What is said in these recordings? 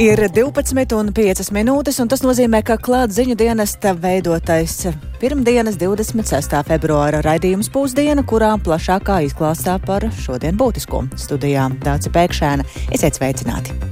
Ir 12,5 minūtes, un tas nozīmē, ka klāta ziņu dienesta veidotais pirmdienas 26. februāra raidījums pusdiena, kurā plašākā izklāstā par šodien būtisko studijām Dāca Pēkšēna. Esiet sveicināti!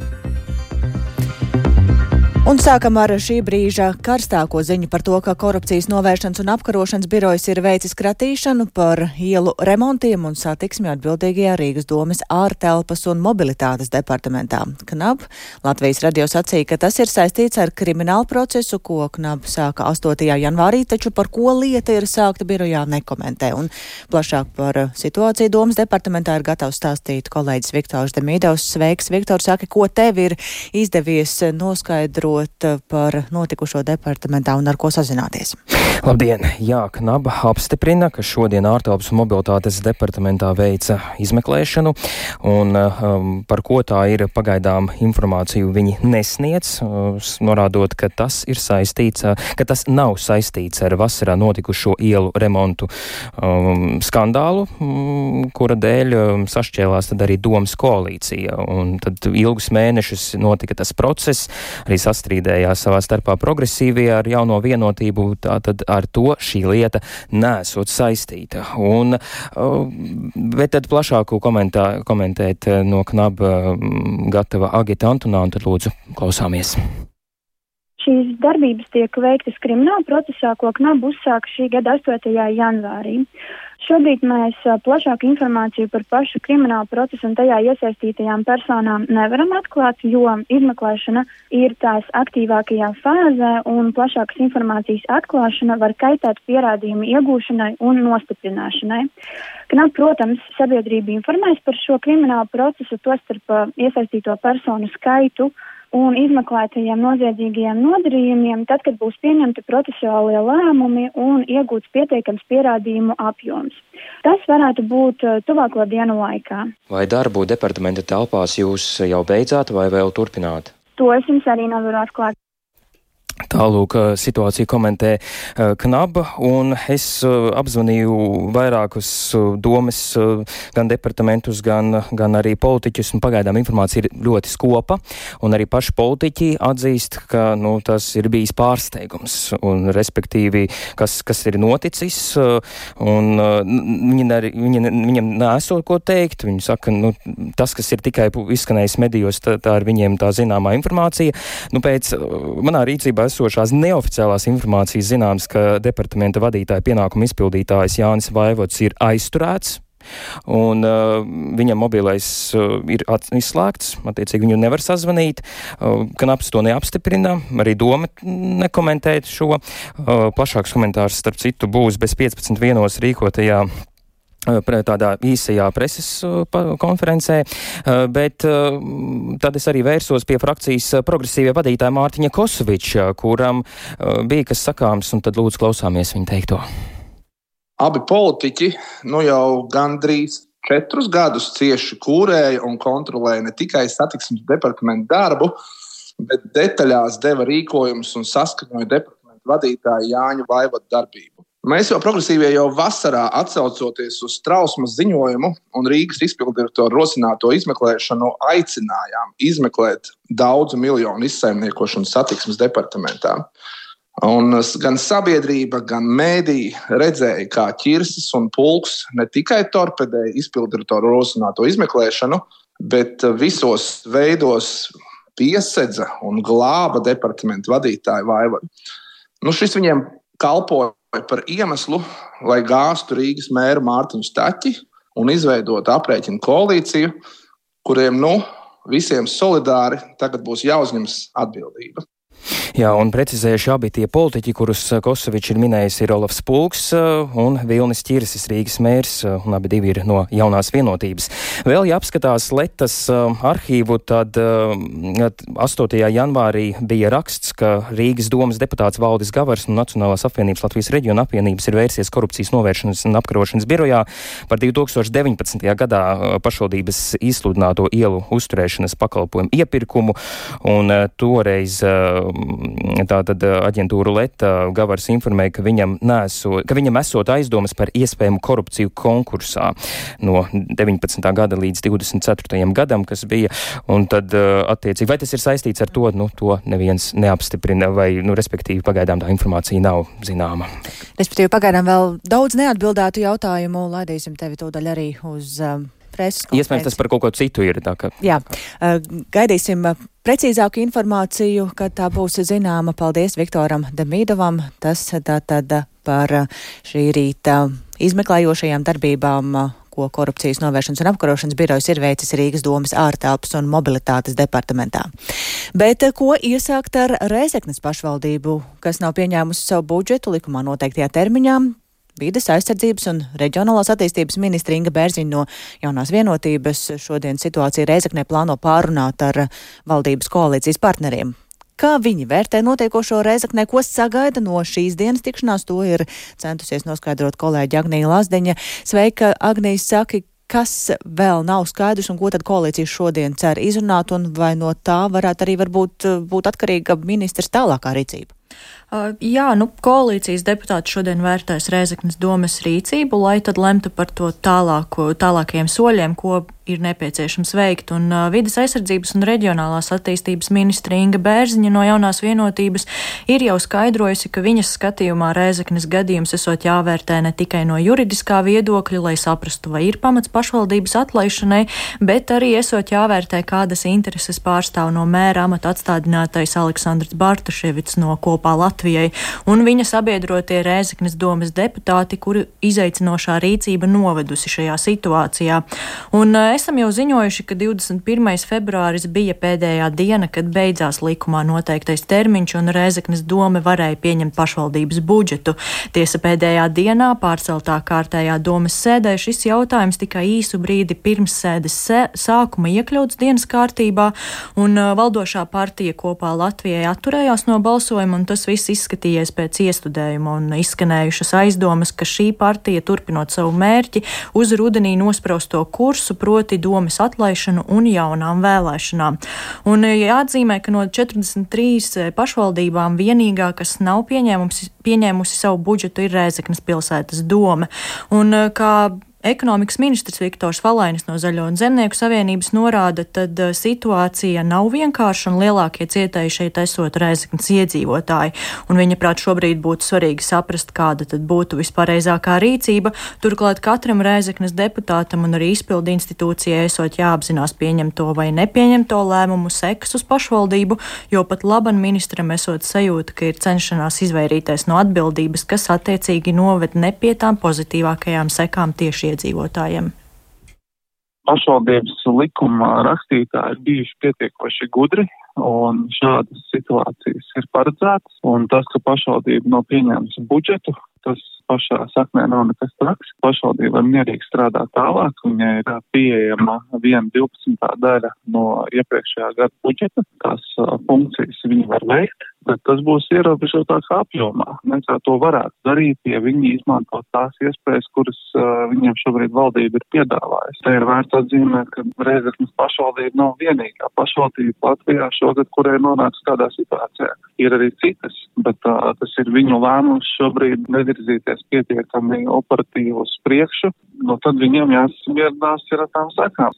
Un sākam ar šī brīža karstāko ziņu par to, ka korupcijas novēršanas un apkarošanas birojas ir veicis kratīšanu par ielu remontiem un satiksmi atbildīgajā Rīgas domas ārtelpas un mobilitātes departamentā. KNAB Latvijas radio sacīja, ka tas ir saistīts ar kriminālu procesu, ko KNAB sāka 8. janvārī, taču par ko lieta ir sākta birojā nekomentē. Un plašāk par situāciju domas departamentā ir gatavs stāstīt kolēģis Viktors Demīdovs. Sveiks, Viktor, saka, ko tev ir izdevies noskaidrot? Ziņot eh, par notikušo departamentā un ar ko sazināties. Labdien! Jā, Knaba apstiprina, ka šodien ārtelpas mobilitātes departamentā veica izmeklēšanu, un um, par ko tā ir pagaidām informāciju viņi nesniedz, uh, norādot, ka tas ir saistīts, uh, ka tas nav saistīts ar vasarā notikušo ielu remontu um, skandālu, um, kura dēļ um, sašķēlās tad arī domas koalīcija, un tad ilgus mēnešus notika tas process, arī sastāvs nestrīdējās savā starpā progresīvie ar jauno vienotību, tātad ar to šī lieta nesot saistīta. Un, bet tad plašāku komentā, komentēt no knaba gatava Agita Antonāna, tad lūdzu klausāmies. Šīs darbības tiek veiktas krimināla procesā, ko KNAB uzsāka šī gada 8. janvārī. Šobrīd mēs plašāku informāciju par pašu kriminālu procesu un tajā iesaistītajām personām nevaram atklāt, jo izmeklēšana ir tās aktīvākajā fāzē un plašākas informācijas atklāšana var kaitēt pierādījumu iegūšanai un nostiprināšanai. Knap, protams, sabiedrība informēs par šo kriminālu procesu, tostarp iesaistīto personu skaitu un izmeklētajiem noziedzīgajiem nodarījumiem, tad, kad būs pieņemti procesuālie lēmumi un iegūts pietiekams pierādījumu apjoms. Tas varētu būt uh, tuvāko dienu laikā. Vai darbu departamenta telpās jūs jau beidzāt vai vēl turpināt? To es jums arī nevaru atklāt. Tālūk, situāciju komentē Knaba, un es apzvanīju vairākus domas, gan departamentus, gan, gan arī politiķus, un pagaidām informācija ir ļoti skopa, un arī paši politiķi atzīst, ka, nu, tas ir bijis pārsteigums, un respektīvi, kas, kas ir noticis, un viņi, arī, viņi, viņam nesot ko teikt, viņi saka, nu, tas, kas ir tikai izskanējis medijos, tā, tā ir viņiem tā zināmā informācija. Nu, pēc manā rīcībā esošās neoficiālās informācijas zināms, ka departamenta vadītāja pienākuma izpildītājs Jānis Vaivots ir aizturēts. Un uh, viņam mobilais uh, ir izslēgts, attiecīgi viņu nevar sazvanīt. Uh, Knaps to neapstiprina, arī doma nekomentēt šo. Uh, plašāks komentārs, starp citu, būs bez 15 vienos rīkotajā tādā īsajā preses konferencē, bet tad es arī vērsos pie frakcijas progresīvie vadītāja Mārtiņa Kosoviča, kuram bija kas sakāms, un tad lūdzu klausāmies viņa teikto. Abi politiķi nu jau gandrīz četrus gadus cieši kūrēja un kontrolēja ne tikai satiksmes departamentu darbu, bet detaļās deva rīkojumus un saskaņoja departamentu vadītāju Jāņa Vaivada darbību. Mēs jau progresīvie jau vasarā atsaucoties uz trausmas ziņojumu un Rīgas izpildirektoru rosināto izmeklēšanu, aicinājām izmeklēt daudzu miljonu izsaimniekošanu satiksmes departamentā. Un gan sabiedrība, gan mēdīji redzēja, kā ķirsis un pulks ne tikai torpedēja izpildirektoru rosināto izmeklēšanu, bet visos veidos piesedza un glāba departamentu vadītāju vaivaru. Nu, šis viņiem kalpoja par iemeslu, lai gāztu Rīgas mēru Mārtiņu Staķi un izveidotu aprēķinu koalīciju, kuriem nu, visiem solidāri tagad būs jāuzņemas atbildība. Jā, un precizējuši abi tie politiķi, kurus eh, Kosovičs ir minējis, ir Olafs Pulks eh, un Vilnis Ķirsis, Rīgas mērs, eh, un abi divi ir no jaunās vienotības. Vēl, ja apskatās Letas arhīvu, tad 8. janvārī bija raksts, ka Rīgas domas deputāts Valdis Gavars no Nacionālās apvienības Latvijas reģiona apvienības ir vērsies korupcijas novēršanas un apkarošanas birojā par 2019. gadā pašvaldības izsludināto ielu uzturēšanas pakalpojumu iepirkumu, un toreiz tātad aģentūra Leta Gavars informēja, ka viņam, neso, ka viņam esot aizdomas par iespējamu korupciju konkursā no 19. gada līdz 24. gadam, kas bija, un tad attiecīgi, vai tas ir saistīts ar to, nu, to neviens neapstiprina, vai, nu, respektīvi, pagaidām tā informācija nav zināma. Respektīvi, pagaidām vēl daudz neatbildētu jautājumu, laidīsim tevi to daļu arī uz. Um, Iespējams, tas par kaut ko citu ir. Ka... Jā, gaidīsim precīzāku informāciju, kad tā būs zināma. Paldies Viktoram Demīdovam. Tas tātad par šī rīta izmeklējošajām darbībām ko korupcijas novēršanas un apkarošanas birojas ir veicis Rīgas domas ārtelpas un mobilitātes departamentā. Bet ko iesākt ar Rēzeknes pašvaldību, kas nav pieņēmusi savu budžetu likumā noteiktajā termiņā? Vides aizsardzības un reģionālās attīstības ministra Inga Bērziņa no jaunās vienotības šodien situāciju Reizeknē plāno pārunāt ar valdības koalīcijas partneriem. Kā viņi vērtē notiekošo Reizeknē, ko sagaida no šīs dienas tikšanās, to ir centusies noskaidrot kolēģi Agnija Lazdeņa. Sveika, Agnija, saki, kas vēl nav skaidrs un ko tad koalīcija šodien cer izrunāt un vai no tā varētu arī varbūt būt atkarīga ministrs tālākā rīcība? Uh, jā, nu, koalīcijas deputāti šodien vērtēs Rēzeknas domas rīcību, lai tad lemtu par to tālāko, tālākajiem soļiem, ko ir nepieciešams veikt. Un uh, vidas aizsardzības un reģionālās attīstības ministra Inga Bērziņa no jaunās vienotības ir jau skaidrojusi, ka viņas skatījumā Rēzeknas gadījums esot jāvērtē ne tikai no juridiskā viedokļa, lai saprastu, vai ir pamats pašvaldības atlaišanai, bet arī esot jāvērtē, kādas intereses pārstāv no mēra amata atstādinātais Aleksandrs Bartaševits no kopā. Latvijai, un viņa sabiedrotie Rēzeknes domas deputāti, kuri izaicinošā rīcība novedusi šajā situācijā. Un uh, esam jau ziņojuši, ka 21. februāris bija pēdējā diena, kad beidzās likumā noteiktais termiņš, un Rēzeknes doma varēja pieņemt pašvaldības budžetu. Tiesa pēdējā dienā pārceltā kārtējā domas sēdē šis jautājums tikai īsu brīdi pirms sēdes sē, sākuma iekļauts dienas kārtībā, un uh, valdošā partija kopā Latvijai atturējās no balsojuma, un tas viss izskatījies pēc iestudējuma un izskanējušas aizdomas, ka šī partija turpinot savu mērķi uz rudenī nospraustu kursu, proti domas atlaišanu un jaunām vēlēšanām. Un eh, jāatzīmē, ka no 43 eh, pašvaldībām vienīgā, kas nav pieņēmusi, pieņēmusi savu budžetu, ir Rēzeknas pilsētas doma. Un eh, kā Ekonomikas ministrs Viktors Valainis no Zaļo un Zemnieku savienības norāda, tad uh, situācija nav vienkārša un lielākie cietēji šeit esot Reizeknas iedzīvotāji. Un viņa prāt šobrīd būtu svarīgi saprast, kāda tad būtu vispareizākā rīcība. Turklāt katram Reizeknas deputātam un arī izpildu institūcijai esot jāapzinās pieņemto vai nepieņemto lēmumu sekas uz pašvaldību, jo pat laban ministram esot sajūta, ka ir cenšanās izvairīties no atbildības, kas attiecīgi noved ne pie tām pozitīvākajām sekām tieši iedzīvotājiem? Pašvaldības likuma rakstītāji ir bijuši pietiekoši gudri, un šādas situācijas ir paredzētas. Un tas, ka pašvaldība nav pieņēmusi budžetu, tas pašā saknē nav nekas traks. Pašvaldība var mierīgi strādāt tālāk, viņai ir pieejama viena 12. daļa no iepriekšējā gada budžeta. Tās uh, funkcijas viņi var veikt, bet tas būs ierobežotākā apjomā. Nekā to varētu darīt, ja viņi izmanto tās iespējas, kuras uh, viņiem šobrīd valdība ir piedāvājusi. Te ir vērts atzīmēt, ka Reizeknas pašvaldība nav vienīgā pašvaldība Latvijā šogad, kurai nonāks tādā situācijā. Ir arī citas, bet uh, tas ir viņu lēmums šobrīd nevirzīties pietiekami operatīvi uz priekšu, no tad viņiem jāsamierinās ar tām sekām.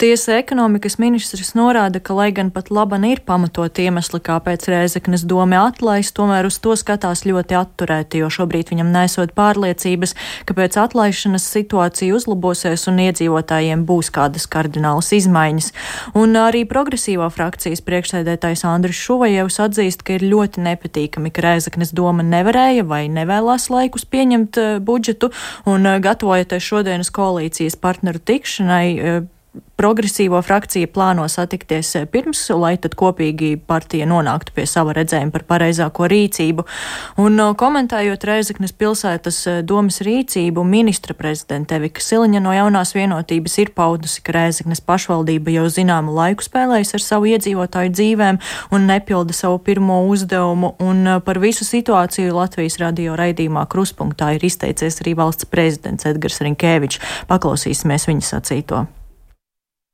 Tiesa ekonomikas ministrs norāda, ka, lai gan pat laban ir pamatot iemesli, kāpēc Rēzeknes doma atlaist, tomēr uz to skatās ļoti atturēti, jo šobrīd viņam nesot pārliecības, ka pēc atlaišanas situācija uzlabosies un iedzīvotājiem būs kādas kardinālas izmaiņas. Un arī progresīvā frakcijas priekšsēdētājs Andris Šuvajevs atzīst, ka ir ļoti nepatīkami, ka Rēzeknes doma nevarēja vai nevēlās laikus pieņemt uh, budžetu un uh, gatavojoties šodienas koalīcijas partneru tikšanai. Progresīvo frakcija plāno satikties eh, pirms, lai tad kopīgi partija nonāktu pie sava redzējuma par pareizāko rīcību. Un eh, komentējot Reizeknes pilsētas eh, domas rīcību, ministra prezidente Evika Siliņa no jaunās vienotības ir paudusi, ka Reizeknes pašvaldība jau zināmu laiku spēlējas ar savu iedzīvotāju dzīvēm un nepilda savu pirmo uzdevumu, un par visu situāciju Latvijas radio raidījumā Kruspunktā ir izteicies arī valsts prezidents Edgars Rinkēvičs. Paklausīsimies viņa sacīto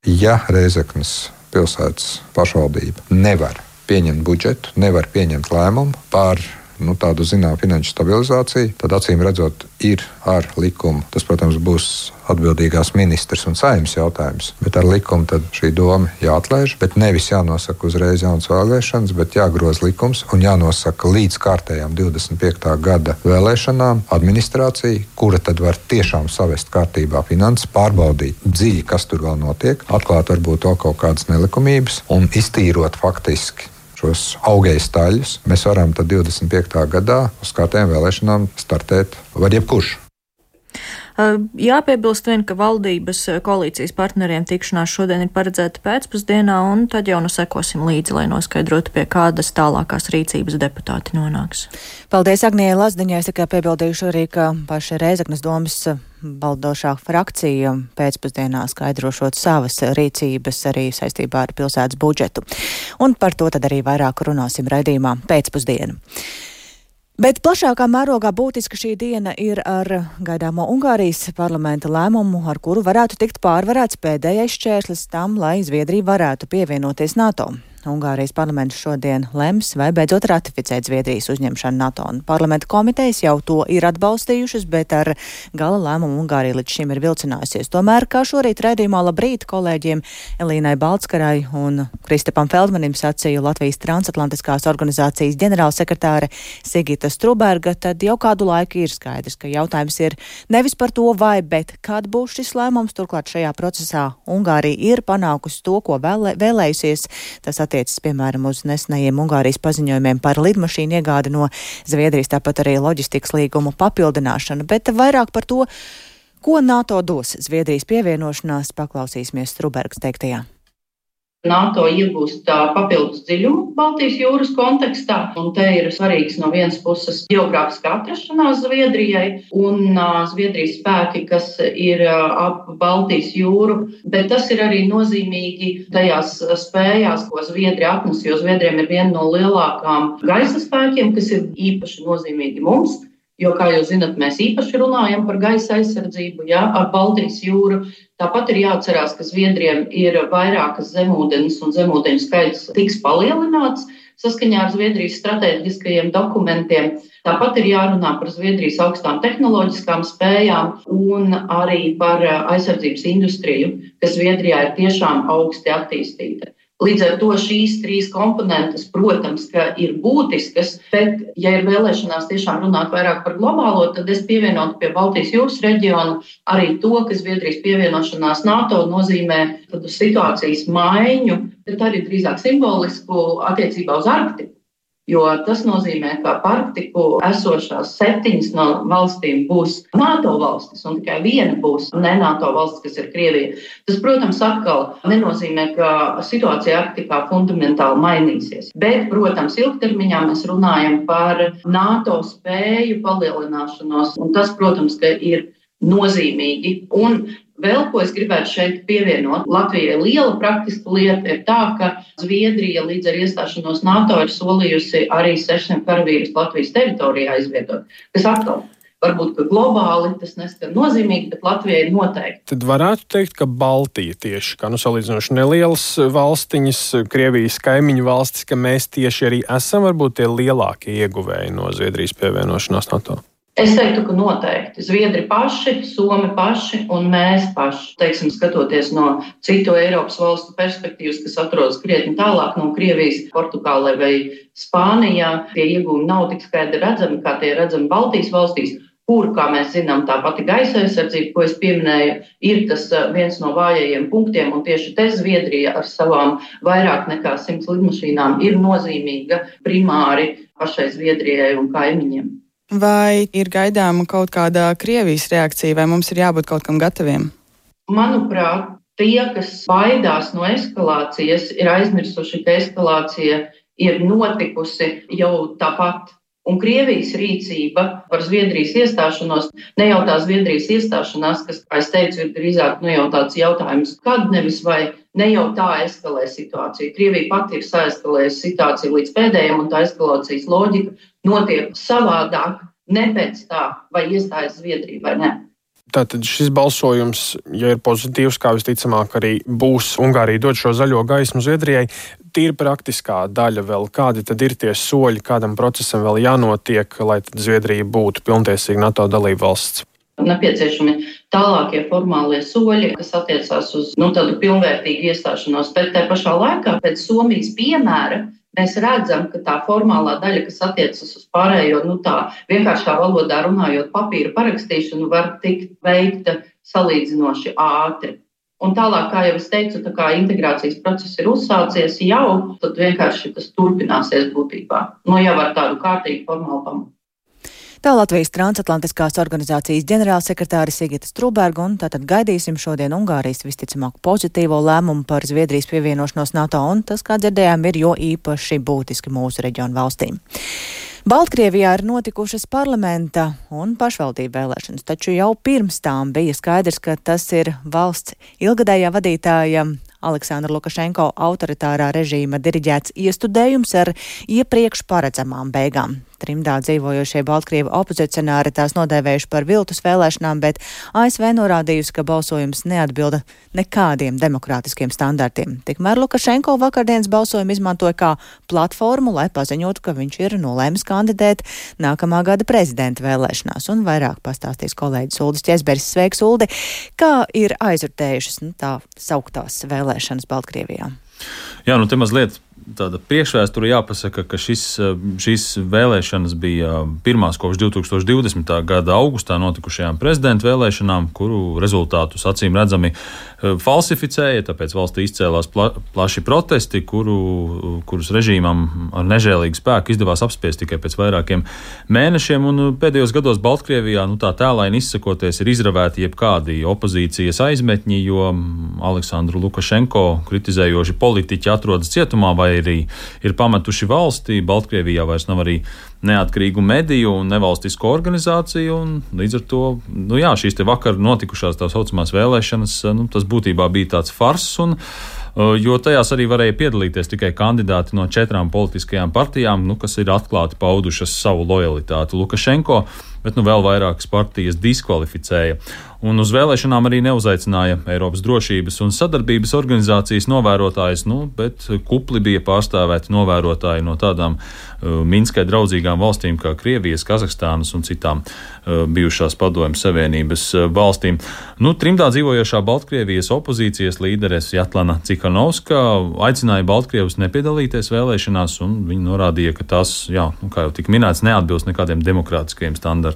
ja Reizeknas pilsētas pašvaldība nevar pieņemt budžetu, nevar pieņemt lēmumu par nu, tādu zināmu finanšu stabilizāciju, tad acīm redzot, ir ar likumu. Tas, protams, būs atbildīgās ministrs un saimnes jautājums. Bet ar likumu šī doma jāatlaiž. Bet nevis jānosaka uzreiz jaunas vēlēšanas, bet jāgroza likums un jānosaka līdz kārtējām 25. gada vēlēšanām administrācija, kura tad var tiešām savest kārtībā finanses, pārbaudīt dziļi, kas tur vēl notiek, atklāt varbūt vēl kaut kādas nelikumības un iztīrot faktiski šos augējas taļus, mēs varam 25. gadā uz kārtējām vēlēšanām startēt var jebkurš. Jāpiebilst vien, ka valdības koalīcijas partneriem tikšanās šodien ir paredzēta pēcpusdienā, un tad jau nu sekosim līdzi, lai noskaidrotu, pie kādas tālākās rīcības deputāti nonāks. Paldies, Agnija Lazdiņai. Es tikai piebildīšu arī, ka paša Reizeknas domas baldošā frakcija pēcpusdienā skaidrošot savas rīcības arī saistībā ar pilsētas budžetu. Un par to tad arī vairāk runāsim raidījumā pēcpusdienu. Bet plašākā mērogā būtiska šī diena ir ar gaidāmo Ungārijas parlamenta lēmumu, ar kuru varētu tikt pārvarēts pēdējais šķērslis tam, lai Zviedrija varētu pievienoties NATO. Ungārijas parlaments šodien lems, vai beidzot ratificēt Zviedrijas uzņemšanu NATO. Parlamenta komitejas jau to ir atbalstījušas, bet ar gala lēmumu Ungārija līdz šim ir vilcinājusies. Tomēr, kā šorīt raidījumā labrīt kolēģiem Elīnai Baltskarai un Kristapam Feldmanim sacīja Latvijas transatlantiskās organizācijas ģenerālsekretāre Sigita Struberga, tad jau kādu laiku ir skaidrs, ka jautājums ir nevis par to, vai, bet kad būs šis lēmums. Turklāt šajā procesā Ungārija ir panākusi to, ko vēlē, vēlējusies. Tas attiecas attiecas, piemēram, uz nesenajiem Ungārijas paziņojumiem par lidmašīnu iegādi no Zviedrijas, tāpat arī loģistikas līgumu papildināšanu, bet vairāk par to, ko NATO dos Zviedrijas pievienošanās, paklausīsimies Strubergs teiktajā. NATO iegūst papildus dziļumu Baltijas jūras kontekstā, un te ir svarīgs no vienas puses geogrāfiskā atrašanās Zviedrijai un Zviedrijas spēki, kas ir ap Baltijas jūru, bet tas ir arī nozīmīgi tajās spējās, ko Zviedrija atnes, jo Zviedriem ir viena no lielākām gaisa spēkiem, kas ir īpaši nozīmīgi mums. Jo, kā jūs zinat, mēs īpaši runājam par gaisa aizsardzību ja, ar Baltijas jūru. Tāpat ir jāatcerās, ka Zviedriem ir vairākas zemūdens un zemūdeņu skaits tiks palielināts saskaņā ar Zviedrijas strateģiskajiem dokumentiem. Tāpat ir jārunā par Zviedrijas augstām tehnoloģiskām spējām un arī par aizsardzības industriju, kas Zviedrijā ir tiešām augsti attīstīta. Līdz ar to šīs trīs komponentes, protams, ir būtiskas, bet, ja ir vēlēšanās tiešām runāt vairāk par globālo, tad es pievienotu pie Baltijas jūras reģiona arī to, ka Zviedrijas pievienošanās NATO nozīmē situācijas maiņu, bet arī drīzāk simbolisku attiecībā uz Arktiku. Jo tas nozīmē, ka Arktiku esošās septiņas no valstīm būs NATO valstis, un tikai viena būs ne NATO valsts, kas ir Krievija. Tas, protams, atkal nenozīmē, ka situācija Arktikā fundamentāli mainīsies. Bet, protams, ilgtermiņā mēs runājam par NATO spēju palielināšanos, un tas, protams, ir nozīmīgi. Un Vēl ko es gribētu šeit pievienot. Latvijai liela praktiska lieta ir tā, ka Zviedrija līdz ar iestāšanos NATO ir solījusi arī 600 karavīrus Latvijas teritorijā izvietot. Kas atkal varbūt globāli tas neskan nozīmīgi, bet Latvijai noteikti. Tad varētu teikt, ka Baltija tieši kā nu, salīdzinoši nelielas valstiņas, Krievijas kaimiņu valstis, ka mēs tieši arī esam varbūt tie lielākie ieguvēji no Zviedrijas pievienošanās NATO. Es teiktu, ka noteikti Zviedri paši, Somi paši un mēs paši, teiksim, skatoties no citu Eiropas valstu perspektīvas, kas atrodas krietni tālāk no Krievijas, Portugālē vai Spānijā, tie iegūmi nav tik skaidri redzami, kā tie redzami Baltijas valstīs kur, kā mēs zinām, tā pati gaisa aizsardzība, ko es pieminēju, ir tas viens no vājajiem punktiem. Un tieši te Zviedrija ar savām vairāk nekā simts lidmašīnām ir nozīmīga primāri pašai Zviedrijai un kaimiņiem. Vai ir gaidāma kaut kāda Krievijas reakcija, vai mums ir jābūt kaut kam gataviem? Manuprāt, tie, kas baidās no eskalācijas, ir aizmirsuši, ka eskalācija ir notikusi jau tāpat. Un Krievijas rīcība par Zviedrijas iestāšanos, ne jau tā Zviedrijas iestāšanās, kas, kā es teicu, ir drīzāk nu, jau tāds jautājums, kad nevis vai ne jau tā eskalē situāciju. Krievija pati ir saeskalējusi situāciju līdz pēdējiem, un tā eskalācijas loģika notiek savādāk, ne pēc tā, vai iestājas Zviedrija vai ne. Tātad šis balsojums, ja ir pozitīvs, kā visticamāk arī būs Ungārija dod šo zaļo gaismu Zviedrijai, tīri praktiskā daļa vēl, kādi tad ir tie soļi, kādam procesam vēl jānotiek, lai Zviedrija būtu pilntiesīga NATO dalība valsts? Nepieciešami tālākie formālie soļi, kas attiecās uz nu, tādu pilnvērtīgu iestāšanos, bet tajā pašā laikā pēc Somijas piemēra mēs redzam, ka tā formālā daļa, kas attiecas uz pārējo, nu tā vienkāršā valodā runājot, papīra parakstīšanu, var tikt veikta salīdzinoši ātri. Un tālāk, kā jau es teicu, tā kā integrācijas process ir uzsācies jau, tad vienkārši tas turpināsies būtībā. Nu, jau ar tādu kārtīgu formālu pamatu. Tā Latvijas transatlantiskās organizācijas ģenerālsekretāra Sigita Strūberga un tātad gaidīsim šodien Ungārijas visticamāk pozitīvo lēmumu par Zviedrijas pievienošanos NATO un tas, kā dzirdējām, ir jo īpaši būtiski mūsu reģionu valstīm. Baltkrievijā ir notikušas parlamenta un pašvaldību vēlēšanas, taču jau pirms tām bija skaidrs, ka tas ir valsts ilgadējā vadītāja Aleksandra Lukašenko autoritārā režīma diriģēts iestudējums ar iepriekš paredzamām beigām. Trimdā dzīvojošie Baltkrievu opozicionāri tās nodēvējuši par viltus vēlēšanām, bet ASV norādījusi, ka balsojums neatbilda nekādiem demokrātiskiem standartiem. Tikmēr Lukašenko vakardienas balsojumu izmantoja kā platformu, lai paziņotu, ka viņš ir nolēmis kandidēt nākamā gada prezidenta vēlēšanās. Un vairāk pastāstīs kolēģis Uldis Česberis. Sveiks, Uldi! Kā ir aizvērtējušas nu, tā sauktās vēlēšanas Baltkrievijā? Jā, nu te mazliet tāda priekšvēsture jāpasaka, ka šis, šīs vēlēšanas bija pirmās kopš 2020. gada augustā notikušajām prezidenta vēlēšanām, kuru rezultātus acīm redzami eh, falsificēja. Tāpēc valstī izcēlās pla, plaši protesti, kuru, kurus režīmam ar nežēlīgu spēku izdevās apspiest tikai pēc vairākiem mēnešiem. Pēdējos gados Baltkrievijā nu, tā tēlaini izsakoties ir izravēti jebkādi opozīcijas aizmetņi, jo Aleksandru Lukašenko kritizējoši politiķi atrodas cietumā vai arī ir pametuši valstī. Baltkrievijā vairs nav arī neatkarīgu mediju un nevalstisko organizāciju. Un līdz ar to nu jā, šīs vakar notikušās tā saucamās vēlēšanas, nu, tas būtībā bija tāds fars. Un, jo tajās arī varēja piedalīties tikai kandidāti no četrām politiskajām partijām, nu, kas ir atklāti paudušas savu lojalitāti Lukašenko, bet nu, vēl vairākas partijas diskvalificēja. Un uz vēlēšanām arī neuzaicināja Eiropas drošības un sadarbības organizācijas novērotājus, nu, bet kupli bija pārstāvēti novērotāji no tādām uh, Minskai draudzīgām valstīm kā Krievijas, Kazahstānas un citām uh, bijušās padomju savienības uh, valstīm. Nu, trimdā dzīvojošā Baltkrievijas opozīcijas līderes Jatlana Cikanovska aicināja Baltkrievus nepiedalīties vēlēšanās, un viņi norādīja, ka tās, jā, nu, kā jau tika minēts, neatbilst nekādiem demokrātiskajiem standartiem.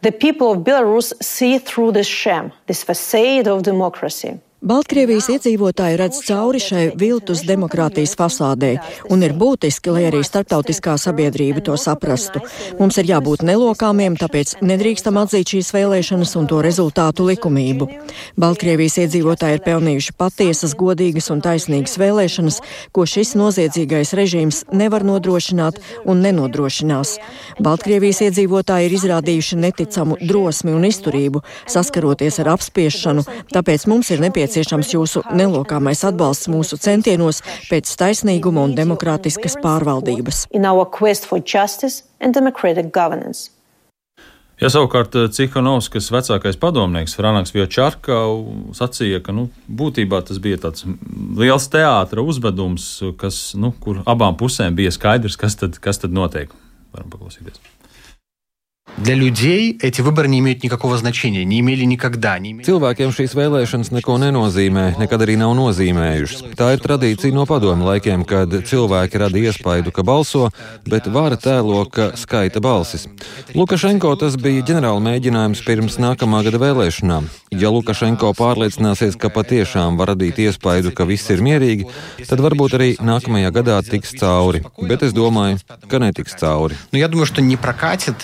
The people of Belarus see through this sham, this facade of democracy. Baltkrievijas iedzīvotāji redz cauri šai viltus demokrātijas fasādē, un ir būtiski, lai arī starptautiskā sabiedrība to saprastu. Mums ir jābūt nelokāmiem, tāpēc nedrīkstam atzīt šīs vēlēšanas un to rezultātu likumību. Baltkrievijas iedzīvotāji ir pelnījuši patiesas, godīgas un taisnīgas vēlēšanas, ko šis noziedzīgais režīms nevar nodrošināt un nenodrošinās. Baltkrievijas iedzīvotāji ir izrādījuši neticamu drosmi un izturību, saskaroties ar apspiešanu, tāpēc mums ir nepieciešams nepieciešams jūsu nelokāmais atbalsts mūsu centienos pēc taisnīguma un demokrātiskas pārvaldības. Ja savukārt eh, Cihanovskas vecākais padomnieks Franks Vjočarka sacīja, ka nu, būtībā tas bija tāds liels teātra uzvedums, kas, nu, kur abām pusēm bija skaidrs, kas tad, kas tad notiek. Varam paklausīties. Для людей эти выборы не имеют никакого значения, не имели никогда. Не имели... Cilvēkiem šīs vēlēšanas neko nenozīmē, nekad arī nav nozīmējušas. Tā ir tradīcija no padomu laikiem, kad cilvēki rada iespaidu, ka balso, bet vara tēlo, ka skaita balsis. Lukašenko tas bija ģenerāla mēģinājums pirms nākamā gada vēlēšanām. Ja Lukašenko pārliecināsies, ka patiešām var radīt iespaidu, ka viss ir mierīgi, tad varbūt arī nākamajā gadā tiks cauri. Bet es domāju, ka netiks cauri. Nu, я думаю, что не прокатит.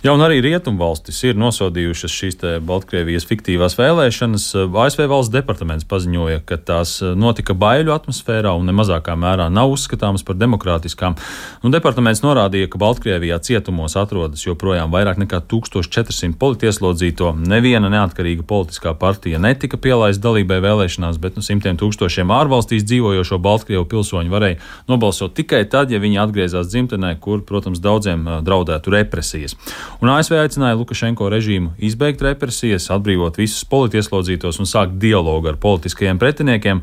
Jā, un arī rietumvalstis ir nosodījušas šīs Baltkrievijas fiktīvās vēlēšanas. ASV valsts departaments paziņoja, ka tās notika baiļu atmosfērā un nemazākā mērā nav uzskatāmas par demokrātiskām. Un departaments norādīja, ka Baltkrievijā cietumos atrodas joprojām vairāk nekā 1400 politieslodzīto. Neviena neatkarīga politiskā partija netika pielaista dalībai vēlēšanās, bet nu, simtiem tūkstošiem ārvalstīs dzīvojošo Baltkrievu pilsoņu varēja nobalsot tikai tad, ja viņi atgriezās dzimtenē, kur, protams, daudziem draudētu represijas. Un ASV aicināja Lukašenko režīmu izbeigt represijas, atbrīvot visus politieslodzītos un sākt dialogu ar politiskajiem pretiniekiem,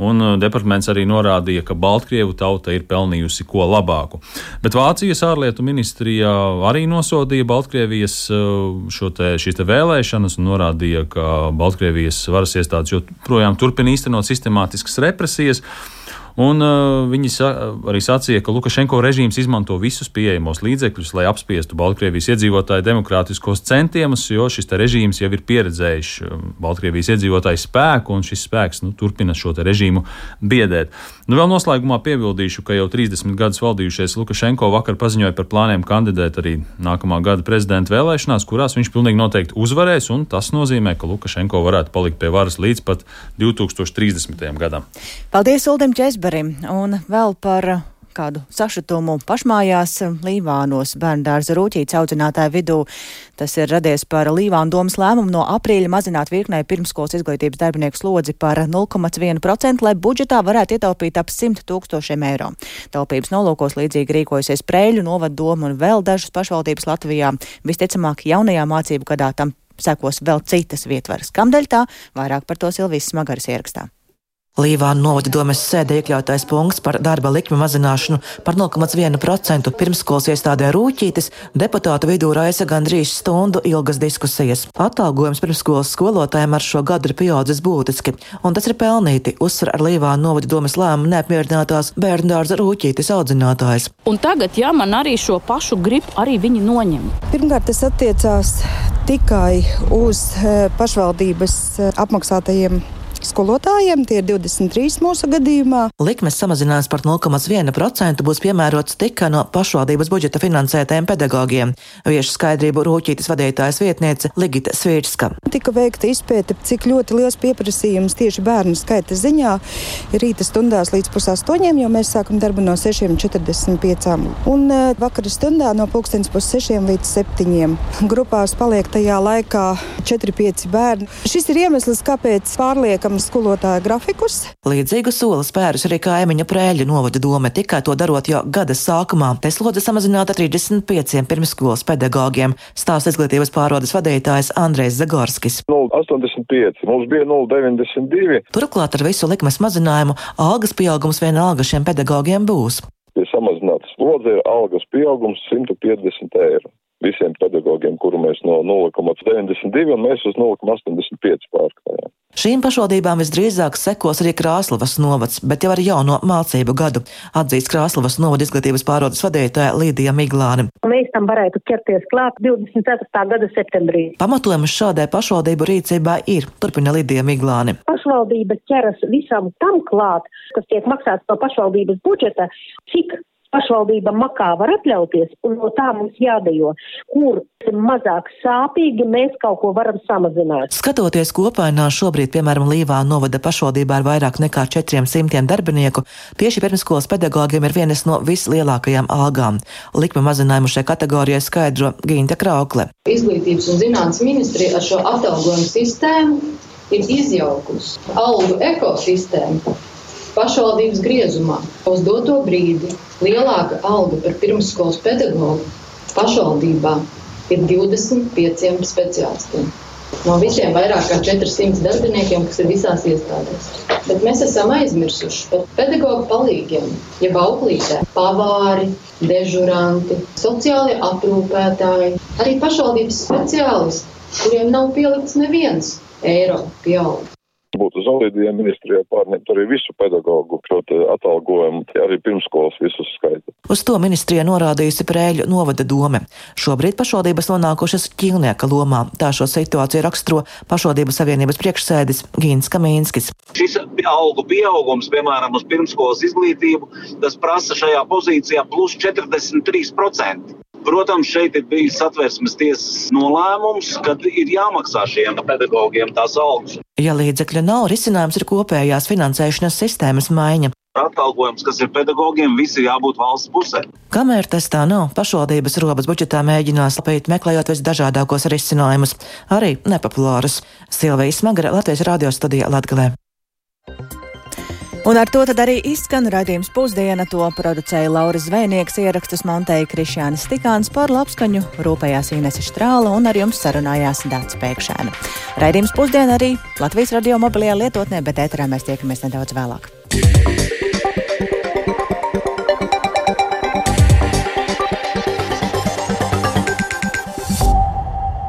un uh, departaments arī norādīja, ka Baltkrievu tauta ir pelnījusi ko labāku. Bet Vācijas ārlietu ministrijā arī nosodīja Baltkrievijas uh, te, šīs te vēlēšanas un norādīja, ka Baltkrievijas varas iestādes joprojām turpina īstenot sistemātiskas represijas. Un uh, viņi sa arī sacīja, ka Lukašenko režīms izmanto visus pieejamos līdzekļus, lai apspiestu Baltkrievijas iedzīvotāju demokrātiskos centienus, jo šis režīms jau ir pieredzējis um, Baltkrievijas iedzīvotāju spēku, un šis spēks nu, turpina šo režīmu biedēt. Nu, vēl noslēgumā piebildīšu, ka jau 30 gadus valdījušais Lukašenko vakar paziņoja par plāniem kandidēt arī nākamā gada prezidenta vēlēšanās, kurās viņš pilnīgi noteikti uzvarēs, un tas nozīmē, ka Lukašenko varētu palikt pie varas līdz pat 2030. gadam. Paldies, Uldim Česberim! Kaspari. Un vēl par kādu sašutumu pašmājās Līvānos bērndārza rūķītes audzinātāju vidū. Tas ir radies par Līvānu domas lēmumu no aprīļa mazināt virknē pirmskolas izglītības darbinieku slodzi par 0,1%, lai budžetā varētu ietaupīt ap 100 tūkstošiem eiro. Taupības nolūkos līdzīgi rīkojusies Prēļu, Novad doma un vēl dažas pašvaldības Latvijā. Visticamāk, jaunajā mācību gadā tam sekos vēl citas vietvaras. Kamdēļ tā? Vairāk par to Silvijas Smagaras ierakstā. Līvāna novada domes sēdē iekļautais punkts par darba likmi mazināšanu par 0,1% pirmskolas iestādē rūķītis deputātu vidū raisa gandrīz stundu ilgas diskusijas. Atalgojums pirmskolas skolotājiem ar šo gadu ir pieaudzis būtiski, un tas ir pelnīti, uzsver ar Līvāna novada domes lēmumu neapmierinātās bērndārza rūķītis audzinātājs. Un tagad, ja man arī šo pašu gribu, arī viņi noņem. Pirmkārt, tas attiecās tikai uz eh, pašvaldības eh, apmaksātajiem skolotājiem. Tie ir 23 mūsu gadījumā. Likmes samazinājums par 0,1% būs piemērots tikai no pašvaldības budžeta finansētajiem pedagogiem. Viešu skaidrību rūķītas vadītājas vietniece Ligita Svīrska. Tika veikta izpēte, cik ļoti liels pieprasījums tieši bērnu skaita ziņā rīta stundās līdz pusastoņiem, jo mēs sākam darbu no 6.45. Un uh, vakara stundā no pulkstens pussešiem līdz septiņiem. Grupās paliek tajā laikā 4-5 bērni. Šis ir iemesls, kāpēc pārliekam nosakam skolotāju grafikus. Līdzīgu soli spērus arī kaimiņa prēļu novada doma, tikai to darot jau gada sākumā. Te slodze samazināta 35 pirmskolas pedagogiem, stāsta izglītības pārvaldes vadītājs Andrejs Zagorskis. 0,85, mums bija 0,92. Turklāt ar visu likmes mazinājumu algas pieaugums vienalga šiem pedagogiem būs. Ja samazināta slodze ir algas pieaugums 150 eiro visiem pedagogiem, kuru mēs no 0,92 un mēs uz 0,85 pārkājām. Šīm pašvaldībām visdrīzāk sekos arī Krāslavas novads, bet jau ar jauno mācību gadu, atzīst Krāslavas novada izglītības pārvaldes vadītāja Līdija Miglāne. Mēs tam varētu ķerties klāt 24. gada septembrī. Pamatojums šādai pašvaldību rīcībā ir, turpina Līdija Miglāne. Pašvaldība ķeras visam tam klāt, kas tiek maksāts no pašvaldības budžeta, cik pašvaldība makā var atļauties, un no tā mums jādejo, kur mazāk sāpīgi mēs kaut ko varam samazināt. Skatoties kopainā šobrīd, piemēram, Līvā novada pašvaldībā ir vairāk nekā 400 darbinieku, tieši pirmskolas pedagogiem ir vienas no vislielākajām algām. Likme mazinājumu šai kategorijai skaidro Gīnta Kraukle. Izglītības un zinātnes ministrija ar šo atalgojumu sistēmu ir izjaukusi algu ekosistēmu pašvaldības griezumā uz doto brīdi lielāka alga par pirmsskolas pedagogu pašvaldībā ir 25 speciālistiem. No visiem vairāk kā 400 darbiniekiem, kas ir visās iestādēs. Bet mēs esam aizmirsuši par pedagoģu palīgiem, jeb auklītē, pavāri, dežuranti, sociālie aprūpētāji, arī pašvaldības speciālisti, kuriem nav pielikts neviens eiro pieaugums būtu zaudīgi, ja ministrijā pārņemt arī visu pedagoģu šo atalgojumu, arī pirmskolas visus skaitu. Uz to ministrija norādījusi Prēļu novada dome. Šobrīd pašvaldības nonākušas ķīlnieka lomā. Tā šo situāciju raksturo pašvaldības savienības priekšsēdis Gīns Kamīnskis. Šis algu pieaugums, piemēram, uz pirmskolas izglītību, tas prasa šajā pozīcijā plus 43%. Protams, šeit ir bijis satversmes tiesas nolēmums, kad ir jāmaksā šiem pedagogiem tās algas. Ja līdzekļu nav, risinājums ir kopējās finansēšanas sistēmas maiņa. Atalgojums, kas ir pedagogiem, visi jābūt valsts pusē. Kamēr tas tā nav, pašvaldības robas budžetā mēģinās lapīt, meklējot visdažādākos risinājumus, arī nepopulārus. Silvijas Smagara, Latvijas radio studija Latgalē. Un ar to arī izskan raidījums pusdiena. To producēja Lauris Zvēnieks, ierakstus montēja Krišjānis Stikāns par labskaņu, rūpējās Inese Štrāla un ar jums sarunājās Dāts Pēkšēna. Raidījums pusdiena arī Latvijas radio mobilajā lietotnē, bet ēterā mēs tiekamies nedaudz vēlāk.